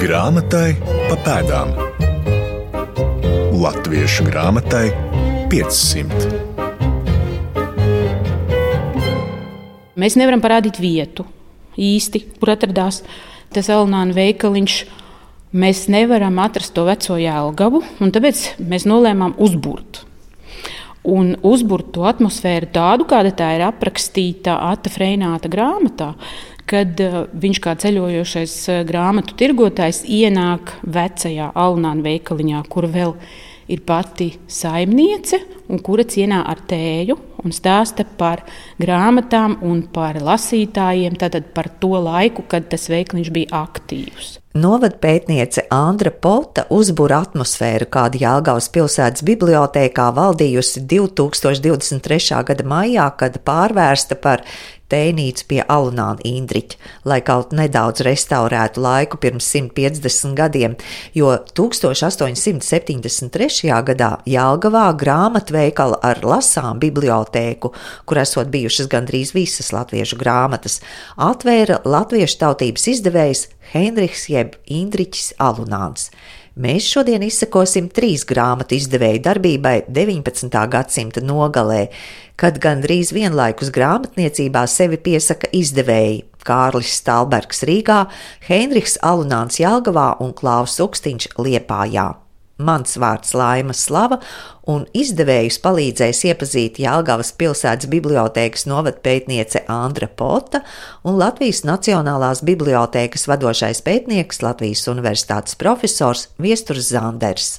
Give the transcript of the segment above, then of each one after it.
Grāmatai pa pēdām. Latviešu grāmatai 500. Mēs nevaram parādīt vietu īsti, kur atradās tas Elnāna veikaliņš. Mēs nevaram atrast to veco jēlgavu, un tāpēc mēs nolēmām uzbūrt. Un uzbūrt to atmosfēru tādu, kāda tā ir aprakstīta Ata Freināta grāmatā, kad uh, viņš kā ceļojošais uh, grāmatu tirgotājs ienāk vecajā Alnāna veikaliņā, kur vēl ir pati saimniece, un kura cienā ar tēju un stāsta par grāmatām un par lasītājiem, tātad par to laiku, kad tas veikliņš bija aktīvs. Novada pētniece Andra Pota uzbūra atmosfēru, kāda Jālgavas pilsētas bibliotēkā valdījusi 2023. gada maijā, kad pārvērsta par tēnīcu pie Alunāna Indriķa, lai kaut nedaudz restaurētu laiku pirms 150 gadiem, jo 1873. gadā Jālgavā grāmatveikala ar lasām bibliotēku, kur esot bijušas gandrīz visas latviešu grāmatas, atvēra latviešu tautības izdevējs Heinrichs jeb Indriķis Alunāns. Mēs šodien izsakosim trīs grāmatu izdevēju darbībai 19. gadsimta nogalē, kad gandrīz vienlaikus grāmatniecībā sevi piesaka izdevēji Kārlis Stalbergs Rīgā, Heinrichs Alunāns Jelgavā un Klaus Ukstiņš Liepājā. Mans vārds Laima Slava, un izdevējus palīdzēs iepazīt Jālgavas pilsētas bibliotēkas novadpētniece Andra Pota un Latvijas Nacionālās bibliotēkas vadošais pētnieks Latvijas Universitātes profesors Viesturs Zanders.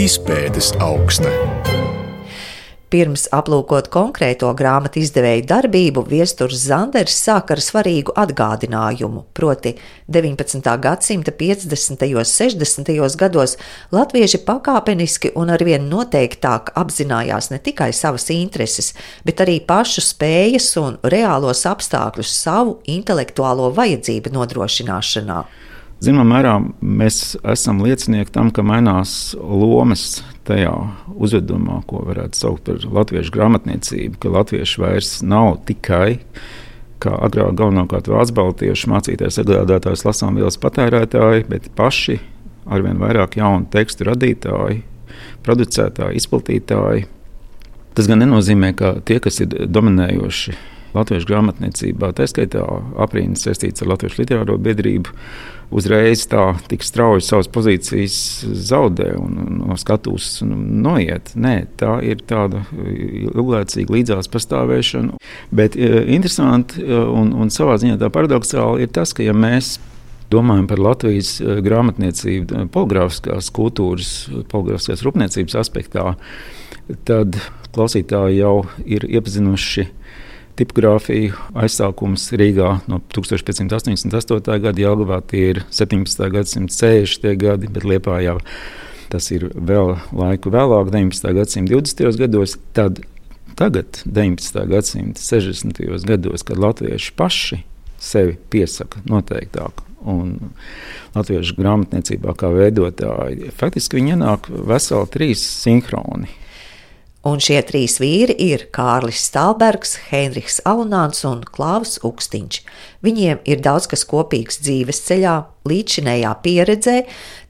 Izpētes augsta. Pirms aplūkot konkrēto grāmatu izdevēju darbību, Viesturs Zanders sāk ar svarīgu atgādinājumu, proti 19. gadsimta 50. un 60. gados latvieši pakāpeniski un arvien noteiktāk apzinājās ne tikai savas intereses, bet arī pašu spējas un reālos apstākļus savu intelektuālo vajadzību nodrošināšanā. Zināmā mērā mēs esam liecinieki tam, ka mainās lomas tajā uzvedumā, ko varētu saukt par latviešu grāmatniecību, ka latvieši vairs nav tikai kā agrāk galvenokārt vācu baltiešu mācītājs, sagādātājs, lasām vielas patērētāji, bet paši arvien vairāk jaunu tekstu radītāji, producētāji, izplatītāji. Tas gan nenozīmē, ka tie, kas ir dominējoši latviešu grāmatniecībā, tā skaitā aprīnas saistīts ar Latviešu literāro biedrību, uzreiz tā tik strauji savas pozīcijas zaudē un no skatuves noiet. Nē, tā ir tāda ilglaicīga līdzās pastāvēšana. Bet interesanti un, un savā ziņā tā paradoxāli ir tas, ka ja mēs domājam par Latvijas grāmatniecību, poligrāfiskās kultūras, poligrāfiskās rūpniecības aspektā, tad klausītāji jau ir iepazinuši tipogrāfiju aizsākums Rīgā no 1588. gada, Jālgavā tie ir 17. gadsimta 60. gadi, bet Liepājā tas ir vēl laiku vēlāk, 19. gadsimta 20. gados. Tad tagad, 19. gadsimta 60. gados, kad latvieši paši sevi piesaka noteiktāk un latviešu grāmatniecībā kā veidotāji, faktiski viņi ienāk veseli trīs sinhroni. Un šie trīs vīri ir Kārlis Stalbergs, Heinrichs Alunāns un Klāvs Ukstiņš. Viņiem ir daudz kas kopīgs dzīves ceļā, līdzinējā pieredzē,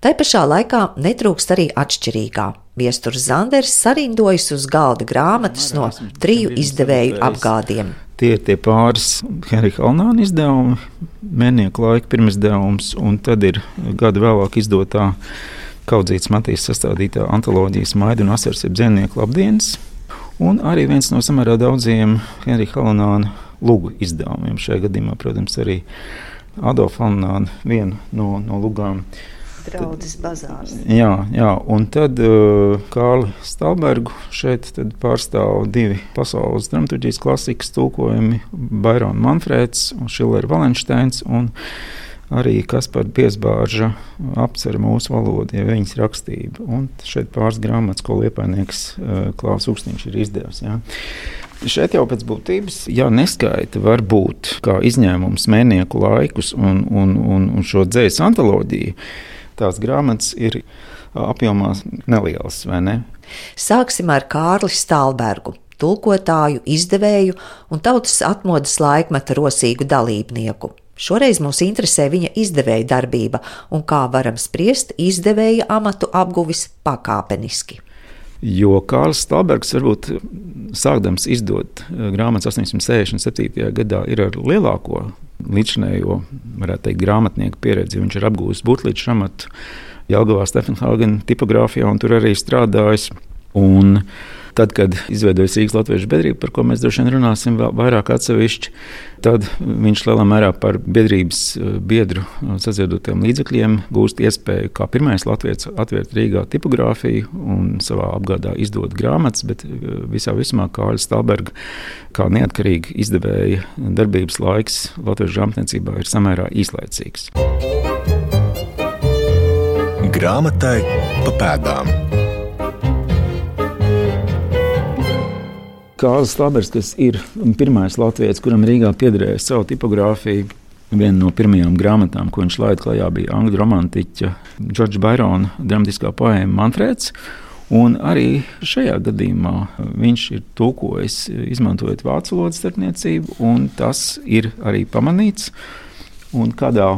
tai pašā laikā netrūkst arī atšķirīgā. Viesturs Zanders sarindojas uz galda grāmatas no triju izdevēju apgādiem. Tie ir tie pāris Henrika Alnāna izdevumi, mēnieku laika pirmizdevums, un tad ir gadu vēlāk izdotā Kaudzītas Matīs sastādītā antoloģijas Maidu un Asars ir dzīvnieku labdienas, un arī viens no samērā daudziem Henrika Halonāna lugu izdevumiem. Šajā gadījumā, protams, arī Adolfa Halonāna viena no, no lugām. Draudzes bazārs. Jā, jā, un tad uh, Kārli Stalbergu šeit pārstāv divi pasaules dramaturgijas klasikas tulkojumi - Bairona Manfrēds un Šilera Valensteins. Un arī Kaspars Piesbārža apcer mūsu valodu, ja viņas rakstība. Un šeit pāris grāmatas, ko liepainieks eh, Klaus Ukstiņš ir izdevis. Ja. Šeit jau pēc būtības, ja neskaita, var būt kā izņēmums mēnieku laikus un, un, un, un šo dzējas antoloģiju. Tās grāmatas ir apjomā nelielas, vai ne? Sāksim ar Kārli Stalbergu tulkotāju, izdevēju un tautas atmodas laikmeta rosīgu dalībnieku. Šoreiz mūs interesē viņa izdevēja darbība un kā varam spriest izdevēja amatu apguvis pakāpeniski. Jo Kārlis Stalbergs varbūt sākdams izdot eh, grāmatas 867. gadā ir ar lielāko līdzinējo, varētu teikt, grāmatnieku pieredzi. Viņš ir apgūlis būtlīdz amatu Jelgavā Stefenhāgena tipogrāfijā un tur arī strādājis. Un Tad, kad izveidojas Rīgas Latviešu biedrība, par ko mēs droši vien runāsim vēl vairāk atsevišķi, tad viņš lielā mērā par biedrības eh, biedru saziedotiem līdzekļiem gūst iespēju kā pirmais latviečs atvērt Rīgā tipogrāfiju un savā apgādā izdot grāmatas, bet eh, visā vismā Kārļa Stalberga kā neatkarīga izdevēja darbības laiks latviešu grāmatniecībā ir samērā īslaicīgs. Grāmatai pa pēdām. Kārlis Stabers, kas ir pirmais latviečs, kuram Rīgā piederēja savu tipogrāfiju. Viena no pirmajām grāmatām, ko viņš laida klajā, bija angļu romantiķa Džordža Bairona dramatiskā poēma Manfreds. Un arī šajā gadījumā viņš ir tulkojis, izmantojot vācu valodas starpniecību, un tas ir arī pamanīts. Un kādā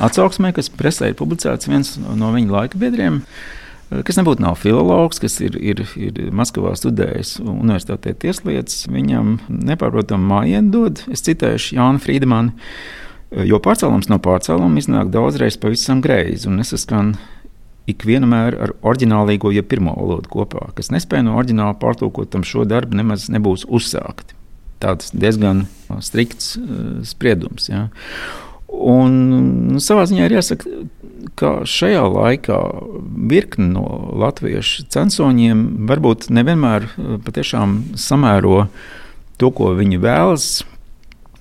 atsauksmē, kas presē ir publicēts, viens no viņa laika biedriem kas nebūtu nav filologs, kas ir, ir, ir Maskavā studējis universitātē tieslietas, viņam nepārprotami mājiņu dod. Es citēšu Jānu Frīdmanu, eh, jo pārcēlums no pārcēluma iznāk daudzreiz pavisam greizi un nesaskan ikvienmēr ar oriģinālīgo, ja pirmo valodu kopā, kas nespēja no oriģināla pārtulkot tam šo darbu nemaz nebūs uzsākti. Tāds diezgan strikts uh, spriedums. Ja. Un, nu, savā ziņā ir jāsaka, ka šajā laikā virkni no latviešu censoņiem varbūt nevienmēr eh, patiešām samēro to, ko viņi vēlas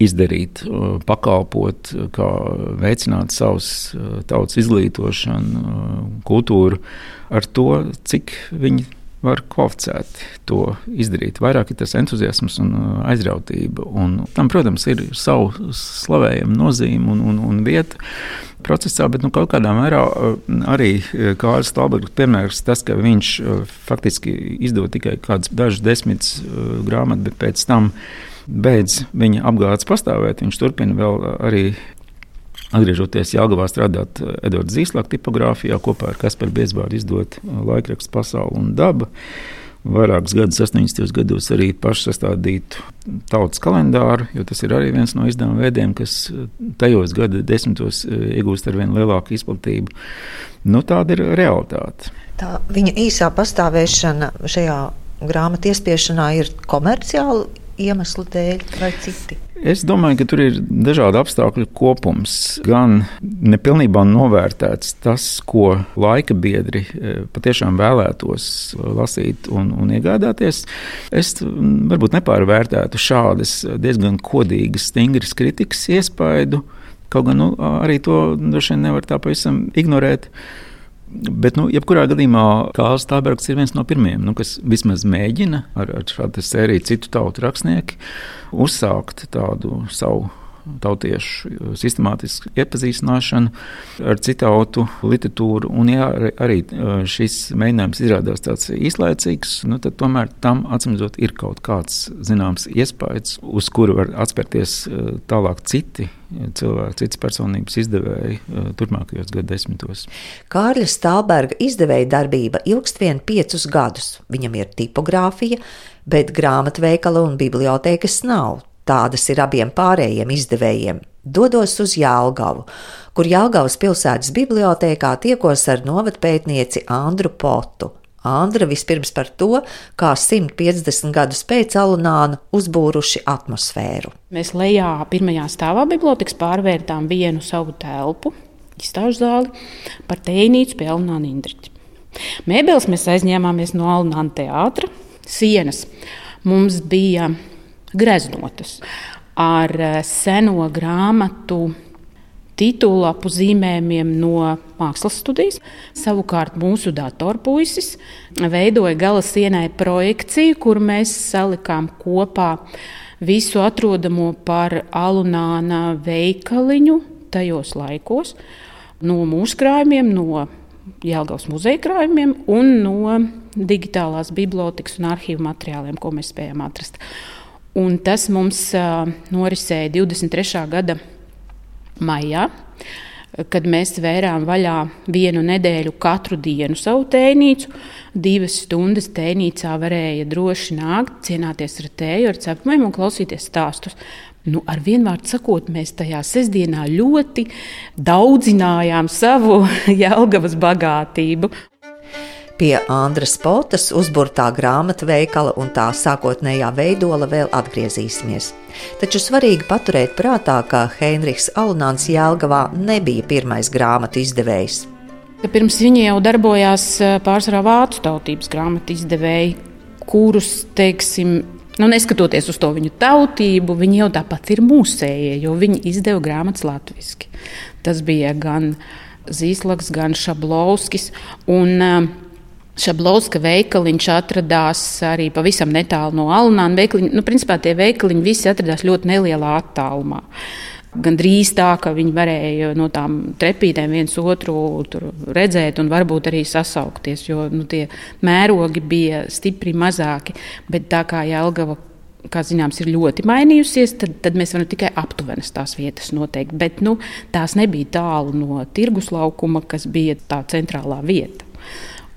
izdarīt, eh, pakalpot, kā veicināt savus eh, tautas izglītošanu, kultūru, ar to, cik viņi var kvalificēti to izdarīt. Vairāk ir tas entuziasms un uh, aizrautība. Un tam, protams, ir savu slavējama nozīme un, un, un vieta procesā, bet nu, kaut kādā mērā uh, arī uh, Kārlis Stalbergs piemērs tas, ka viņš faktiski izdod tikai kādus dažus desmitus grāmatas, bet pēc tam beidz viņa apgādes pastāvēt. Viņš turpina vēl arī Atgriežoties Jāgavā strādāt eh, Edvards Zīslāka tipogrāfijā kopā ar Kasparu Biezbāru izdot eh, laikrakstu Pasauli un daba. Vairākus gadus, 80. gados, arī pašu sastādītu tautas kalendāru, jo tas ir arī viens no izdevuma veidiem, kas eh, tajos gada desmitos iegūst ar vien lielāku izplatību. Nu, tāda ir realitāte. Tā viņa īsā pastāvēšana šajā grāmatā iespiešanā ir komerciāli iemeslu dēļ vai citi? Es domāju, ka tur ir dažādi apstākļu kopums. Gan nepilnībā novērtēts tas, ko laika biedri e, patiešām vēlētos lasīt un, un iegādāties. Es varbūt nepārvērtētu šādas diezgan kodīgas, stingras kritikas iespaidu. Kaut gan nu, arī to droši vien nevar tā pavisam ignorēt. Bet, nu, jebkurā gadījumā Kāls Tābergs ir viens no pirmajiem, nu, kas vismaz mēģina ar, ar šādu sēriju citu tautu rakstnieku uzsākt tādu savu tautiešu sistemātisku iepazīstināšanu ar citu tautu literatūru. Un, ja arī šis mēģinājums izrādās tāds īslaicīgs, nu, tad tomēr tam atsimzot ir kaut kāds zināms iespējas, uz kuru var atspērties tālāk citi cilvēki, citas personības izdevēji turpmākajos gadsimtos. Kārļa Stalberga izdevēja darbība ilgst vien piecus gadus. Viņam ir tipogrāfija, bet grāmatveikala un bibliotēkas nav. Tādas ir abiem pārējiem izdevējiem. Dodos uz Jālgavu, kur Jālgavas pilsētas bibliotēkā tiekos ar novatpētnieci Andru Potu. Andra vispirms par to, kā 150 gadus pēc Alunāna uzbūruši atmosfēru. Mēs lejā pirmajā stāvā bibliotekas pārvērtām vienu savu telpu, izstāžu zāli, par tēnīcu pie Alunāna Indriķa. Mēbeles mēs aizņēmāmies no Alunāna teātra, sienas. Mums bija greznotas ar eh, seno grāmatu titulapu zīmējumiem no mākslas studijas. Savukārt mūsu datorpuisis veidoja gala sienai projekciju, kur mēs salikām kopā visu atrodamo par alunāna veikaliņu tajos laikos, no mūsu krājumiem, no Jēlgavas muzeja krājumiem un no digitālās bibliotekas un arhīvu materiāliem, ko mēs spējām atrast. Un tas mums norisēja 23. gada maijā kad mēs vērām vaļā vienu nedēļu katru dienu savu tēnīcu. Divas stundas tēnīcā varēja droši nākt, cienāties ar tēju, ar cepumiem un klausīties stāstus. Nu, ar vienu vārdu sakot, mēs tajā sestdienā ļoti daudzinājām savu jēlgavas bagātību. Pie Andras Potas uzburtā grāmatu veikala un tā sākotnējā veidola vēl atgriezīsimies. Taču svarīgi paturēt prātā, ka Heinrichs Alunāns Jēlgavā nebija pirmais grāmatu izdevējs. Pirms viņa jau darbojās eh, pārsvarā vācu tautības grāmatu izdevēji, kurus, teiksim, nu, neskatoties uz to viņu tautību, viņi jau tāpat ir mūsējie, jo viņi izdeva grāmatas latviešu. Tas bija gan Zīslaks, gan Šablovskis. Un, uh, Šablauska veikaliņš atradās arī pavisam netālu no veikaliņa. Nu, principā tie veikaliņi visi atradās ļoti nelielā attālumā. Gan drīz tā, ka viņi varēja no tām trepītēm viens otru redzēt un varbūt arī sasaukties, jo nu, tie mērogi bija stipri mazāki. Bet tā kā Jelgava kā zināms, ir ļoti mainījusies, tad, tad mēs varam tikai aptuvenas tās vietas noteikt. Bet nu, tās nebija tālu no tirgus laukuma, kas bija tā centrālā vieta.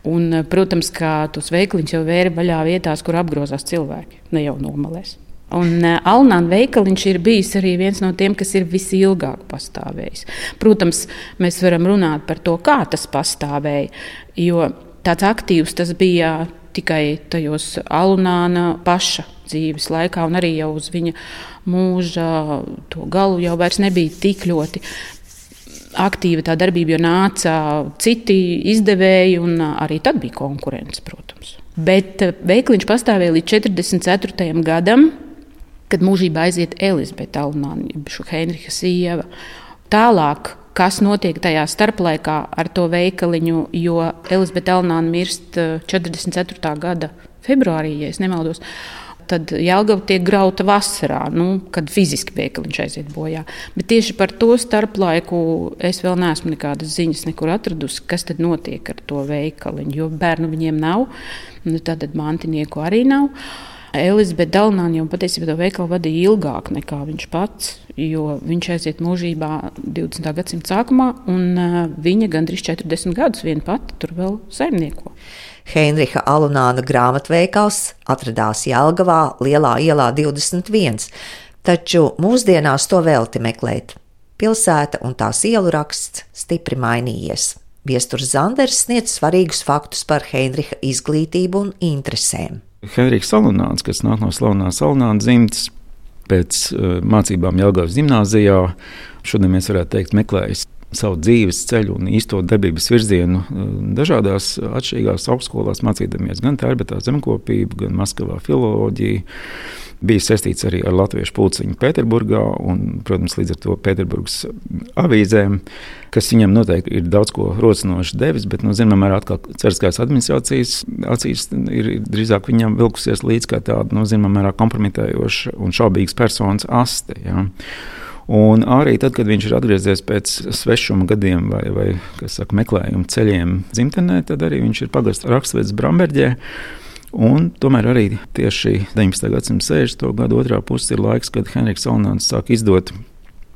Un, eh, protams, ka tos veikaliņus jau vēra vaļā vietās, kur apgrozās cilvēki, ne jau nomalēs. Un uh, Alnāna veikaliņš ir bijis arī viens no tiem, kas ir visilgāk pastāvējis. Protams, mēs varam runāt par to, kā tas pastāvēja, jo tāds aktīvs tas bija tikai tajos Alnāna paša dzīves laikā, un arī jau uz viņa mūža to galu jau nebija tik ļoti aktīva tā darbība, jo nāca citi izdevēji, un arī tad bija konkurence, protams. Bet veikliņš pastāvēja līdz 44. gadam, kad mūžībā aiziet Elizabete Alnāna, jeb Heinricha sieva. Tālāk, kas notiek tajā starplaikā ar to veikaliņu, jo Elizabete Alnāna mirst 44. gada februārī, ja nemaldos tad Jālgava tiek grauta vasarā, nu, kad fiziski veikaliņš aiziet bojā. Bet tieši par to starplaiku es vēl neesmu nekādas ziņas nekur atradusi, kas tad notiek ar to veikaliņu, jo bērnu viņiem nav, nu, tad mantinieku arī nav. Elizabete Dalnāna jau patiesībā to veikalu vadīja ilgāk nekā viņš pats, jo viņš aiziet mūžībā 20. gadsimta sākumā, un uh, viņa gandrīz 40 gadus viena pati tur vēl saimnieko. Heinricha Alunāna grāmatveikals atradās Jelgavā, Lielā ielā 21, taču mūsdienās to velti meklēt. Pilsēta un tās ielu raksts stipri mainījies. Viesturs Zanders sniedz svarīgus faktus par Heinricha izglītību un interesēm. Henriks Salunāns, kas nāk no slavenās Salunāna dzimtas, pēc uh, mācībām Jelgavas gimnājā, šodien mēs varētu teikt, meklējis savu dzīves ceļu un īsto darbības virzienu eh, dažādās atšķirīgās augstskolās, mācīdamies gan tērbetā zemkopību, gan Maskavā filoloģiju. Bija saistīts arī ar latviešu pulciņu Pēterburgā un, protams, līdz ar to Pēterburgas avīzēm, kas viņam noteikti ir daudz ko rosinoši devis, bet, nu, zināmā mērā, atkal cerskās administrācijas acīs ir drīzāk viņam vilkusies līdz kā tāda, nu, zināmā mērā kompromitējoša un šaubīgas personas aste. Ja. Un arī tad, kad viņš ir atgriezies pēc svešuma gadiem vai, vai saka, meklējuma ceļiem dzimtenē, tad arī viņš ir pagasts raksturīgs Bramberģē. Un tomēr arī tieši 19. gadsimta 60. gada otrā puse ir laiks, kad Henriks Alnāns sāk izdot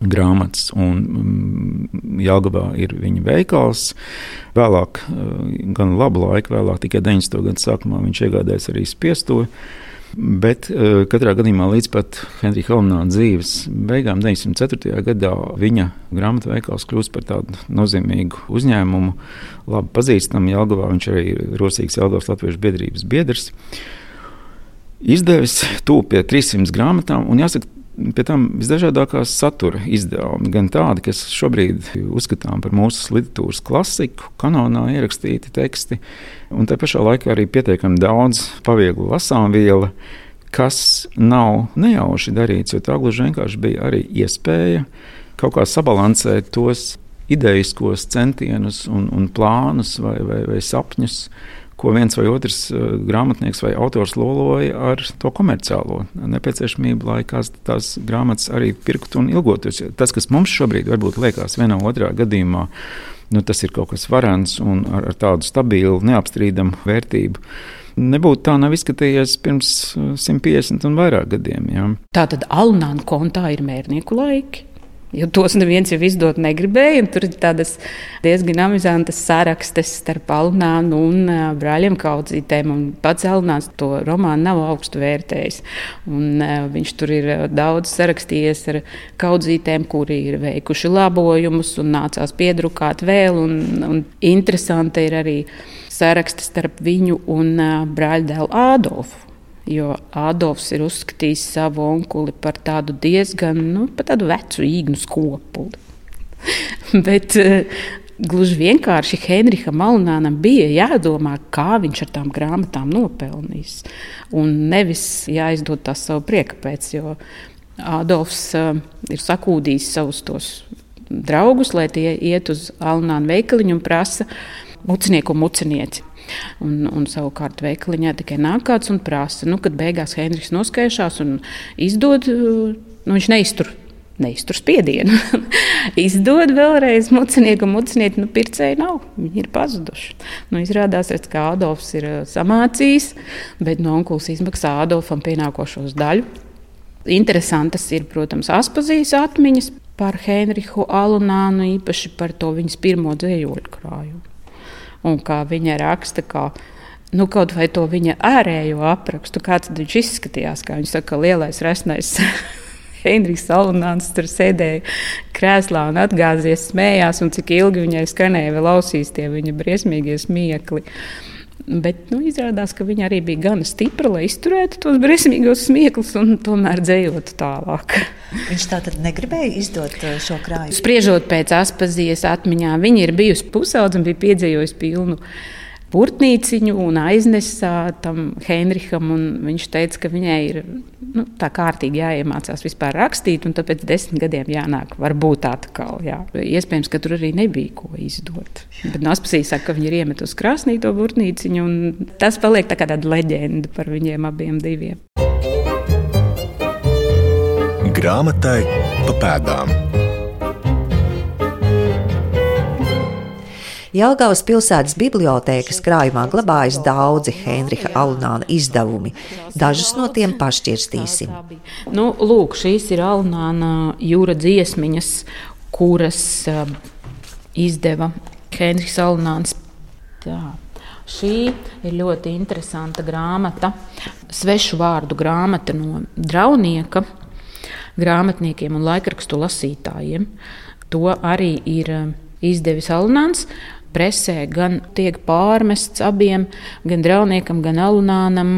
grāmatas, un mm, Jāgabā ir viņa veikals. Vēlāk, eh, gan labu laiku, vēlāk tikai 90. gada sākumā viņš iegādājās arī spiestoju. Bet uh, katrā gadījumā līdz pat Henrika Kalnāna dzīves beigām, 904. gadā, viņa grāmatveikals kļūst par tādu nozīmīgu uzņēmumu, labi pazīstamu Jelgavā. Viņš arī ir rosīgs Jelgavas Latviešu biedrības biedrs. Izdevis tūp pie 300 grāmatām, un jāsaka, Pie tam visdažādākās satura izdevumi, gan tādi, kas šobrīd uzskatām par mūsu literatūras klasiku, kanonā ierakstīti teksti, un te pašā laikā arī pietiekami daudz pavieglu lasām vielu, kas nav nejauši darīts, jo tā gluži vienkārši bija arī iespēja kaut kā sabalansēt tos idejiskos centienus un, un plānus vai, vai, vai sapņus ko viens vai otrs uh, grāmatnieks vai autors loloja ar to komerciālo nepieciešamību, lai tās grāmatas arī pirktu un ilgotos. Tas, kas mums šobrīd varbūt liekas vienā otrā gadījumā, nu, tas ir kaut kas varants un ar, ar tādu stabilu, neapstrīdamu vērtību. Nebūtu tā, nav izskatījies pirms 150 uh, un vairāk gadiem. Jā. Tā tad Alnāna kontā ir mērnieku laiki. Jo tos neviens jau izdot negribēja. Tur ir tādas diezgan amizantas sarakstes starp Alnānu un brāļiem kaudzītēm. Un pats Alnāns to romānu nav augstu vērtējis. Un, viņš tur ir daudz sarakstījies ar kaudzītēm, kuri ir veikuši labojumus un nācās piedrukāt vēl. Un, un interesanti ir arī saraksti starp viņu un brāļdēlu Ādolfu. Jo Ādams ir uzskatījis savu onkuli par tādu diezgan nu, par tādu vecu īgnu skopuli. Bet uh, gluži vienkārši Henriham Alnānam bija jādomā, kā viņš ar tām grāmatām nopelnīs. Un nevis jāizdod tās savu prieka pēc, jo Ādams uh, ir sakūdījis savus tos draugus, lai tie iet uz Alnānu veikaliņu un prasa mucinieku un mucinieci. Un, un savukārt veikaliņā tikai nāk kāds un prasa, nu, kad beigās Henrijs noskaišās un izdod, nu, viņš neiztur. Neiztur spiedienu. Izdod vēlreiz mucinieku, un mucinieki nu, pircēji nav. Viņi ir pazuduši. Nu, izrādās, redz, ka Adolfs ir samācījis, bet no onkulis izmaksā Adolfam pienākošos daļu. Interesantas ir, protams, Aspazijas atmiņas par Henrihu Alunānu, īpaši par to viņas pirmo dzējoļu krājumu un kā viņa raksta. Kā, Nu, kaut vai to viņa ārējo aprakstu, kāds viņš izskatījās, kā viņš saka, lielais resnais Heinrichs Salonāns tur sēdēja krēslā un atgāzies, smējās, un cik ilgi viņai skanēja vēl ausīs tie viņa briesmīgie smiekli. Bet nu, izrādās, ka viņa arī bija gana stipra, lai izturētu tos briesmīgos smieklus un tomēr dzējotu tālāk. Viņš tā tad negribēja izdot uh, šo krājumu. Spriežot pēc Aspazijas atmiņā, viņa ir bijusi pusaudze un bija piedzīvojusi pilnu purtnīciņu un aiznesa tam Heinricham. Viņš teica, ka viņai ir nu, tā kārtīgi jāiemācās vispār rakstīt, un tāpēc desmit gadiem jānāk. Varbūt atkal, jā. Iespējams, ka tur arī nebija ko izdot. Bet Naspasī saka, ka viņi ir iemetusi krāsnī to purtnīciņu, un tas paliek tā kā tāda leģenda par viņiem abiem diviem. Grāmatai pa pēdām. Jelgavas pilsētas bibliotēkas krājumā glabājas daudzi Henriha Alunāna izdevumi. Dažus no tiem pašķirstīsim. Nu, lūk, šīs ir Alunāna jūra dziesmiņas, kuras uh, izdeva Henriks Alunāns. Tā. Šī ir ļoti interesanta grāmata, svešu vārdu grāmata no Draunieka grāmatniekiem un laikrakstu lasītājiem. To arī ir izdevis Alunāns presē gan tiek pārmests abiem, gan drauniekam, gan alunānam,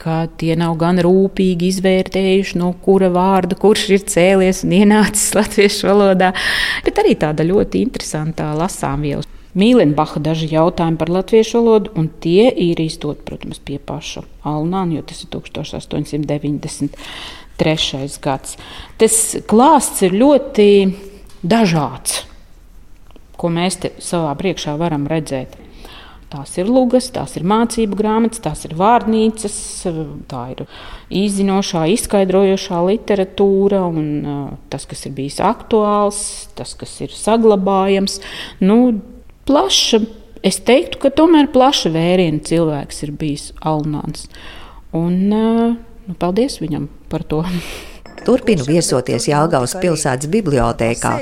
ka tie nav gan rūpīgi izvērtējuši, no kura vārda kurš ir cēlies un ienācis latviešu valodā, bet arī tāda ļoti interesanta lasāmviela. Mīlenbacha daži jautājumi par latviešu valodu, un tie ir izdot, protams, pie paša Alnāna, jo tas ir 1893. gads. Tas klāsts ir ļoti dažāds ko mēs savā priekšā varam redzēt. Tās ir lugas, tās ir mācību grāmatas, tās ir vārnīcas, tā ir izzinošā, izskaidrojošā literatūra un tas, kas ir bijis aktuāls, tas, kas ir saglabājams. Nu, plaša, es teiktu, ka tomēr plaša vēriena cilvēks ir bijis Alnāns. Un, nu, paldies viņam par to! Turpinu viesoties Jālgavas pilsētas bibliotēkā,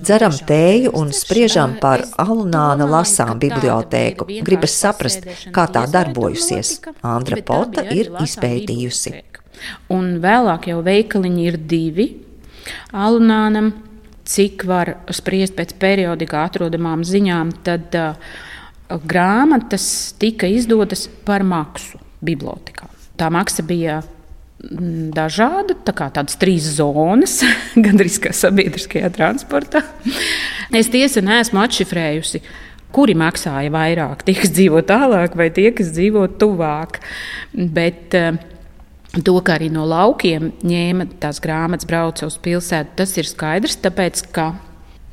dzeram tēju un spriežam par Alunāna lasām bibliotēku. Gribas saprast, kā tā darbojusies. Andra Pota ir izpētījusi. Un vēlāk jau veikaliņi ir divi. Alunānam, cik var spriest pēc periodikā atrodamām ziņām, tad uh, grāmatas tika izdotas par maksu bibliotekā. Tā maksa bija dažāda, tā kā tādas trīs zonas, gandrīz kā sabiedriskajā transportā. Es tiesa neesmu atšifrējusi, kuri maksāja vairāk, tie, kas dzīvo tālāk, vai tie, kas dzīvo tuvāk. Bet eh, to, ka arī no laukiem ņēma tās grāmatas, brauca uz pilsētu, tas ir skaidrs, tāpēc ka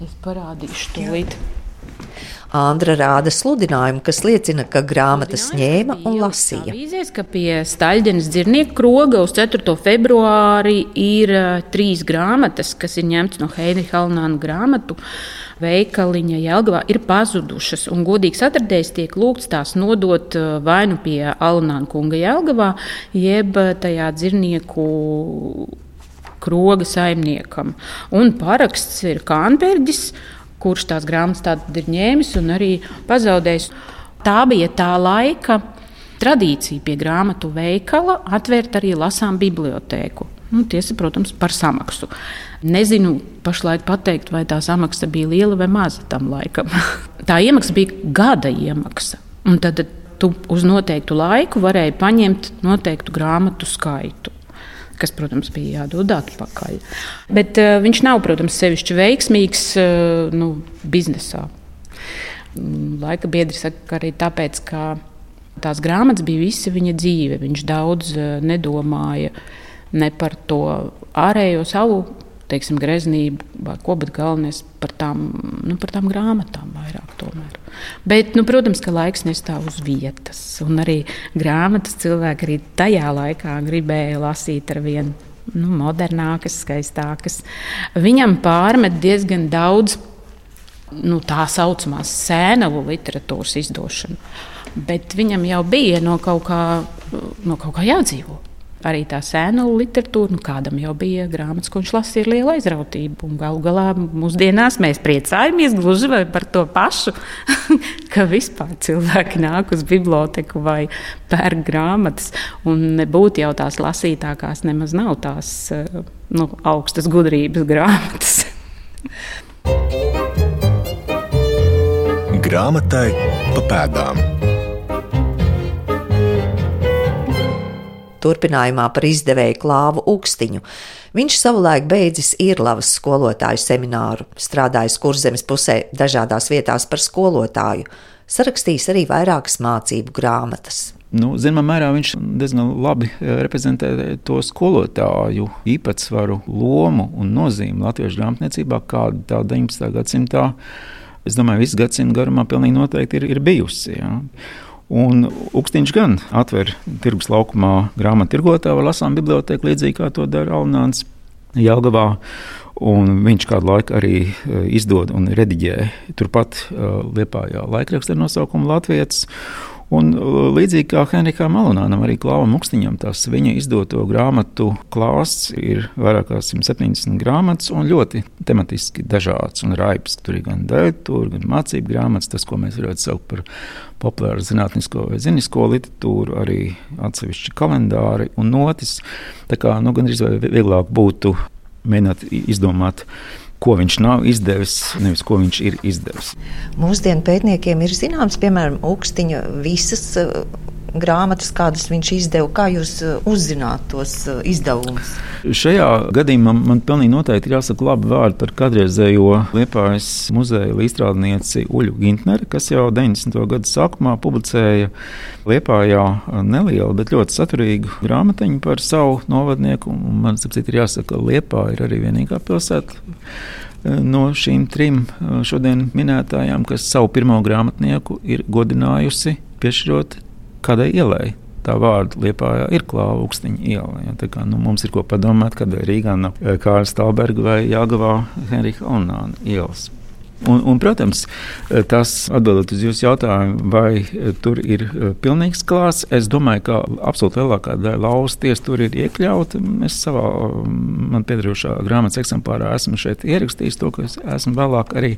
es parādīšu to līdzi. Andra rāda sludinājumu, kas liecina, ka grāmatas ņēma un lasīja. Avīzēs, ka pie Staļģenes dzirnieku kroga uz 4. februāri ir trīs grāmatas, kas ir ņemtas no Heinricha Alnāna grāmatu veikaliņa Jelgavā ir pazudušas. Un godīgs atradējs tiek lūgts tās nodot vai nu pie Alnāna kunga Jelgavā, jeb tajā dzirnieku kroga saimniekam. Un paraksts ir Kanberģis, kurš tās grāmatas ir ņēmis un arī pazaudējis. Tā bija tā laika tradīcija pie grāmatu veikala atvērt arī lasām bibliotēku. Nu, tiesa, protams, par samaksu. Nezinu pašlaik pateikt, vai tā samaksa bija liela vai maza tam laikam. tā iemaksa bija gada iemaksa. Un tad tu uz noteiktu laiku varēji paņemt noteiktu grāmatu skaitu kas, protams, bija jādod atpakaļ. Bet uh, viņš nav, protams, sevišķi veiksmīgs uh, nu, biznesā. Mm, laika biedri saka, ka arī tāpēc, ka tās grāmatas bija visa viņa dzīve. Viņš daudz uh, nedomāja ne par to ārējo savu teiksim, greznību vai ko, bet galvenais par tām, nu, par tām grāmatām vairāk. Tomēr. Bet, nu, protams, ka laiks nestāv uz vietas, un arī grāmatas cilvēki arī tajā laikā gribēja lasīt ar vienu. Nu, modernākas, skaistākas. Viņam pārmet diezgan daudz nu, tā saucamās sēnavu literatūras izdošanu, bet viņam jau bija no kaut kā, no kaut kā jādzīvot arī tā sēnu literatūra, nu, kādam jau bija grāmatas, ko viņš lasīja ar lielu aizrautību. Galu galā mūsdienās mēs priecājamies gluži par to pašu, ka vispār cilvēki nāk uz biblioteku vai pērk grāmatas, un nebūtu jau tās lasītākās, nemaz nav tās nu, augstas gudrības grāmatas. Grāmatai pa pēdām. Turpinājumā par izdevēju Klāvu Ukstiņu. Viņš savulaik beidzis Irlavas skolotāju semināru, strādājis kurzemes pusē dažādās vietās par skolotāju, sarakstījis arī vairākas mācību grāmatas. Nu, Zināmā mērā viņš diezgan labi eh, reprezentē to skolotāju īpatsvaru, lomu un nozīmi latviešu grāmatniecībā, kāda tā 19. gadsimtā, es domāju, visu gadsimtu garumā pilnīgi noteikti ir, ir bijusi. Ja. Un Ukstīņš gan atver tirgus laukumā grāmatu tirgotāju lasām biblioteku, līdzīgi kā to dara Alnāns Jelgavā. Un viņš kādu laiku arī e, izdod un rediģē turpat uh, Liepājā laikraksta nosaukumu Latvijas. Un, uh, līdzīgi kā Henrikam Malonānam, arī Klauvam Ukstiņam, tās viņa izdoto grāmatu klāsts ir vairāk kā 170 grāmatas un ļoti tematiski dažāds un raibs. Tur ir gan dēļtūra, gan mācību grāmatas, tas, ko mēs varētu saukt par populāru zinātnisko vai zinisko literatūru, arī atsevišķi kalendāri un notis. Tā kā nu, gandrīz vai vieglāk būtu mēģināt izdomāt ko viņš nav izdevis, nevis ko viņš ir izdevis. Mūsdienu pētniekiem ir zināms, piemēram, Ukstiņa visas grāmatas, kādas viņš izdeva. Kā jūs uh, uzzināt tos uh, izdevumus? Šajā gadījumā man pilnīgi noteikti ir jāsaka labi vārdi par kādreizējo Liepājas muzeja līdzstrādnieci Uļu Gintneri, kas jau 90. gadu sākumā publicēja Liepājā nelielu, bet ļoti saturīgu grāmatiņu par savu novadnieku. Un man, sapcīt, ir jāsaka, ka Liepā ir arī vienīgā pilsēta no šīm trim šodien minētājām, kas savu pirmo grāmatnieku ir godinājusi, piešķirot kādai ielai. Tā vārda liepā ir klāva augstiņa iela. Ja, tā kā, nu, mums ir ko padomāt, kad Rīgā nav Kārlis Stalberga vai Jāgavā Henrika Alnāna ielas. Un, un, protams, tas atbildot uz jūsu jautājumu, vai eh, tur ir eh, pilnīgs klāsts, es domāju, ka absolūti lielākā daļa lausties tur ir iekļauta. Es savā man piedarošā grāmatas eksemplārā esmu šeit ierakstījis to, ko es esmu vēlāk arī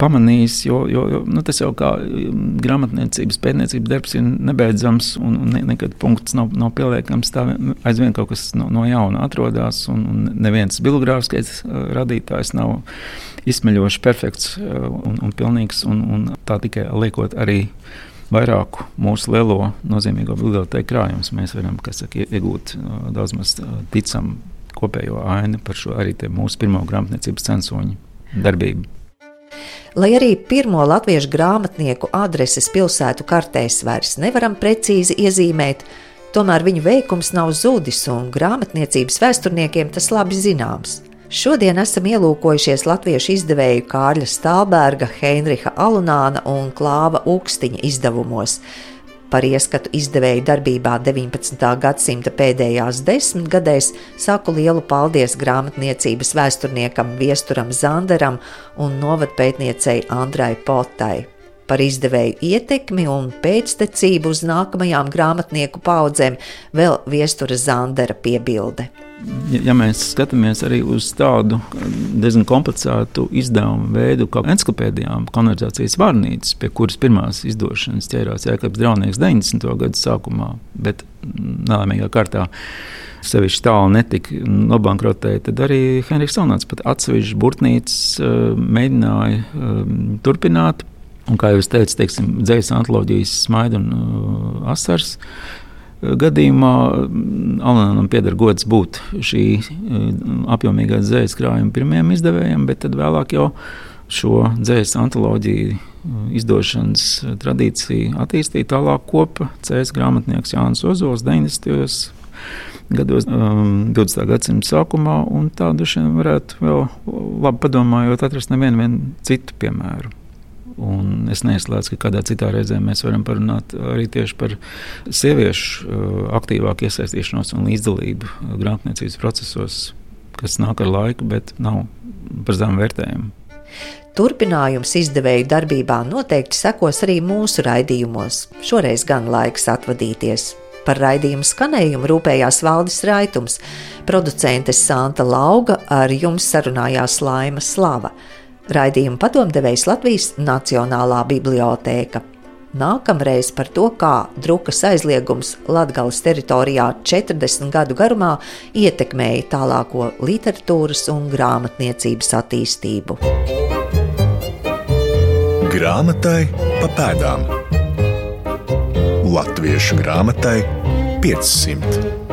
pamanījis, jo, jo, jo nu, tas jau kā mm, grāmatniecības, pētniecības darbs ir nebeidzams un, un ne, nekad punkts nav, nav pieliekams. Tā aizvien kaut kas no, no jauna atrodas un, un neviens bibliogrāfiskais eh, radītājs nav izsmeļoši perfekts eh, un, un pilnīgs. Un, un tā tikai liekot arī vairāku mūsu lielo nozīmīgo bibliotēku krājumus, mēs varam saka, iegūt eh, daudz maz eh, ticamu kopējo ainu par šo arī mūsu pirmo grāmatniecības censoņu darbību. Lai arī pirmo latviešu grāmatnieku adreses pilsētu kartēs vairs nevaram precīzi iezīmēt, tomēr viņu veikums nav zudis un grāmatniecības vēsturniekiem tas labi zināms. Šodien esam ielūkojušies latviešu izdevēju Kārļa Stālberga, Heinricha Alunāna un Klāva Ukstiņa izdevumos. Par ieskatu izdevēju darbībā 19. gadsimta pēdējās desmitgadēs saku lielu paldies grāmatniecības vēsturniekam Viesturam Zanderam un novadpētniecei Andrai Potai. Par izdevēju ietekmi un pēctecību uz nākamajām grāmatnieku paudzēm vēl viestura Zandera piebilde. Ja mēs skatāmies arī uz tādu diezgan komplicētu izdevumu veidu, kā encyklopēdijām, konverzācijas vārnīcas, pie kuras pirmās izdošanas ķērās Jēkabs Draunieks 90. gada sākumā, bet nelaimīgā kārtā sevišķi tālu netika nobankrotēta, tad arī Henriks Salnāts pat atsevišķi burtnīcas uh, mēģināja uh, turpināt. Un, kā jau es teicu, teiksim, dzējas antoloģijas smaidu un uh, asars gadījumā mm, Alanam pieder gods būt šī mm, apjomīgā dzīslas krājuma pirmajam izdevējam, bet vēlāk jau šo dzīslas antoloģiju mm, izdošanas tradīciju attīstīja tālāk kopa CS grāmatnieks Jānis Ozols 90. gados, um, 20. gadsimta sākumā, un tādu šiem varētu vēl labi padomājot atrast nevienu citu piemēru. Un es neizslēdzu, ka kādā citā reizē mēs varam parunāt arī tieši par sieviešu uh, aktīvāku iesaistīšanos un līdzdalību uh, grāmatniecības procesos, kas nāk ar laiku, bet nav par zemu vērtējumu. Turpinājums izdevēju darbībā noteikti sekos arī mūsu raidījumos. Šoreiz gan laiks atvadīties. Par raidījumu skanējumu rūpējās Valdis Raitums, producente Santa Lauga, ar jums sarunājās Laima Slava. Raidījuma padomdevējs Latvijas Nacionālā bibliotēka. Nākamreiz par to, kā drukas aizliegums Latvijas teritorijā 40 gadu garumā ietekmēja tālāko literatūras un grāmatniecības attīstību. Grāmatai pa pēdām Latviešu grāmatai 500.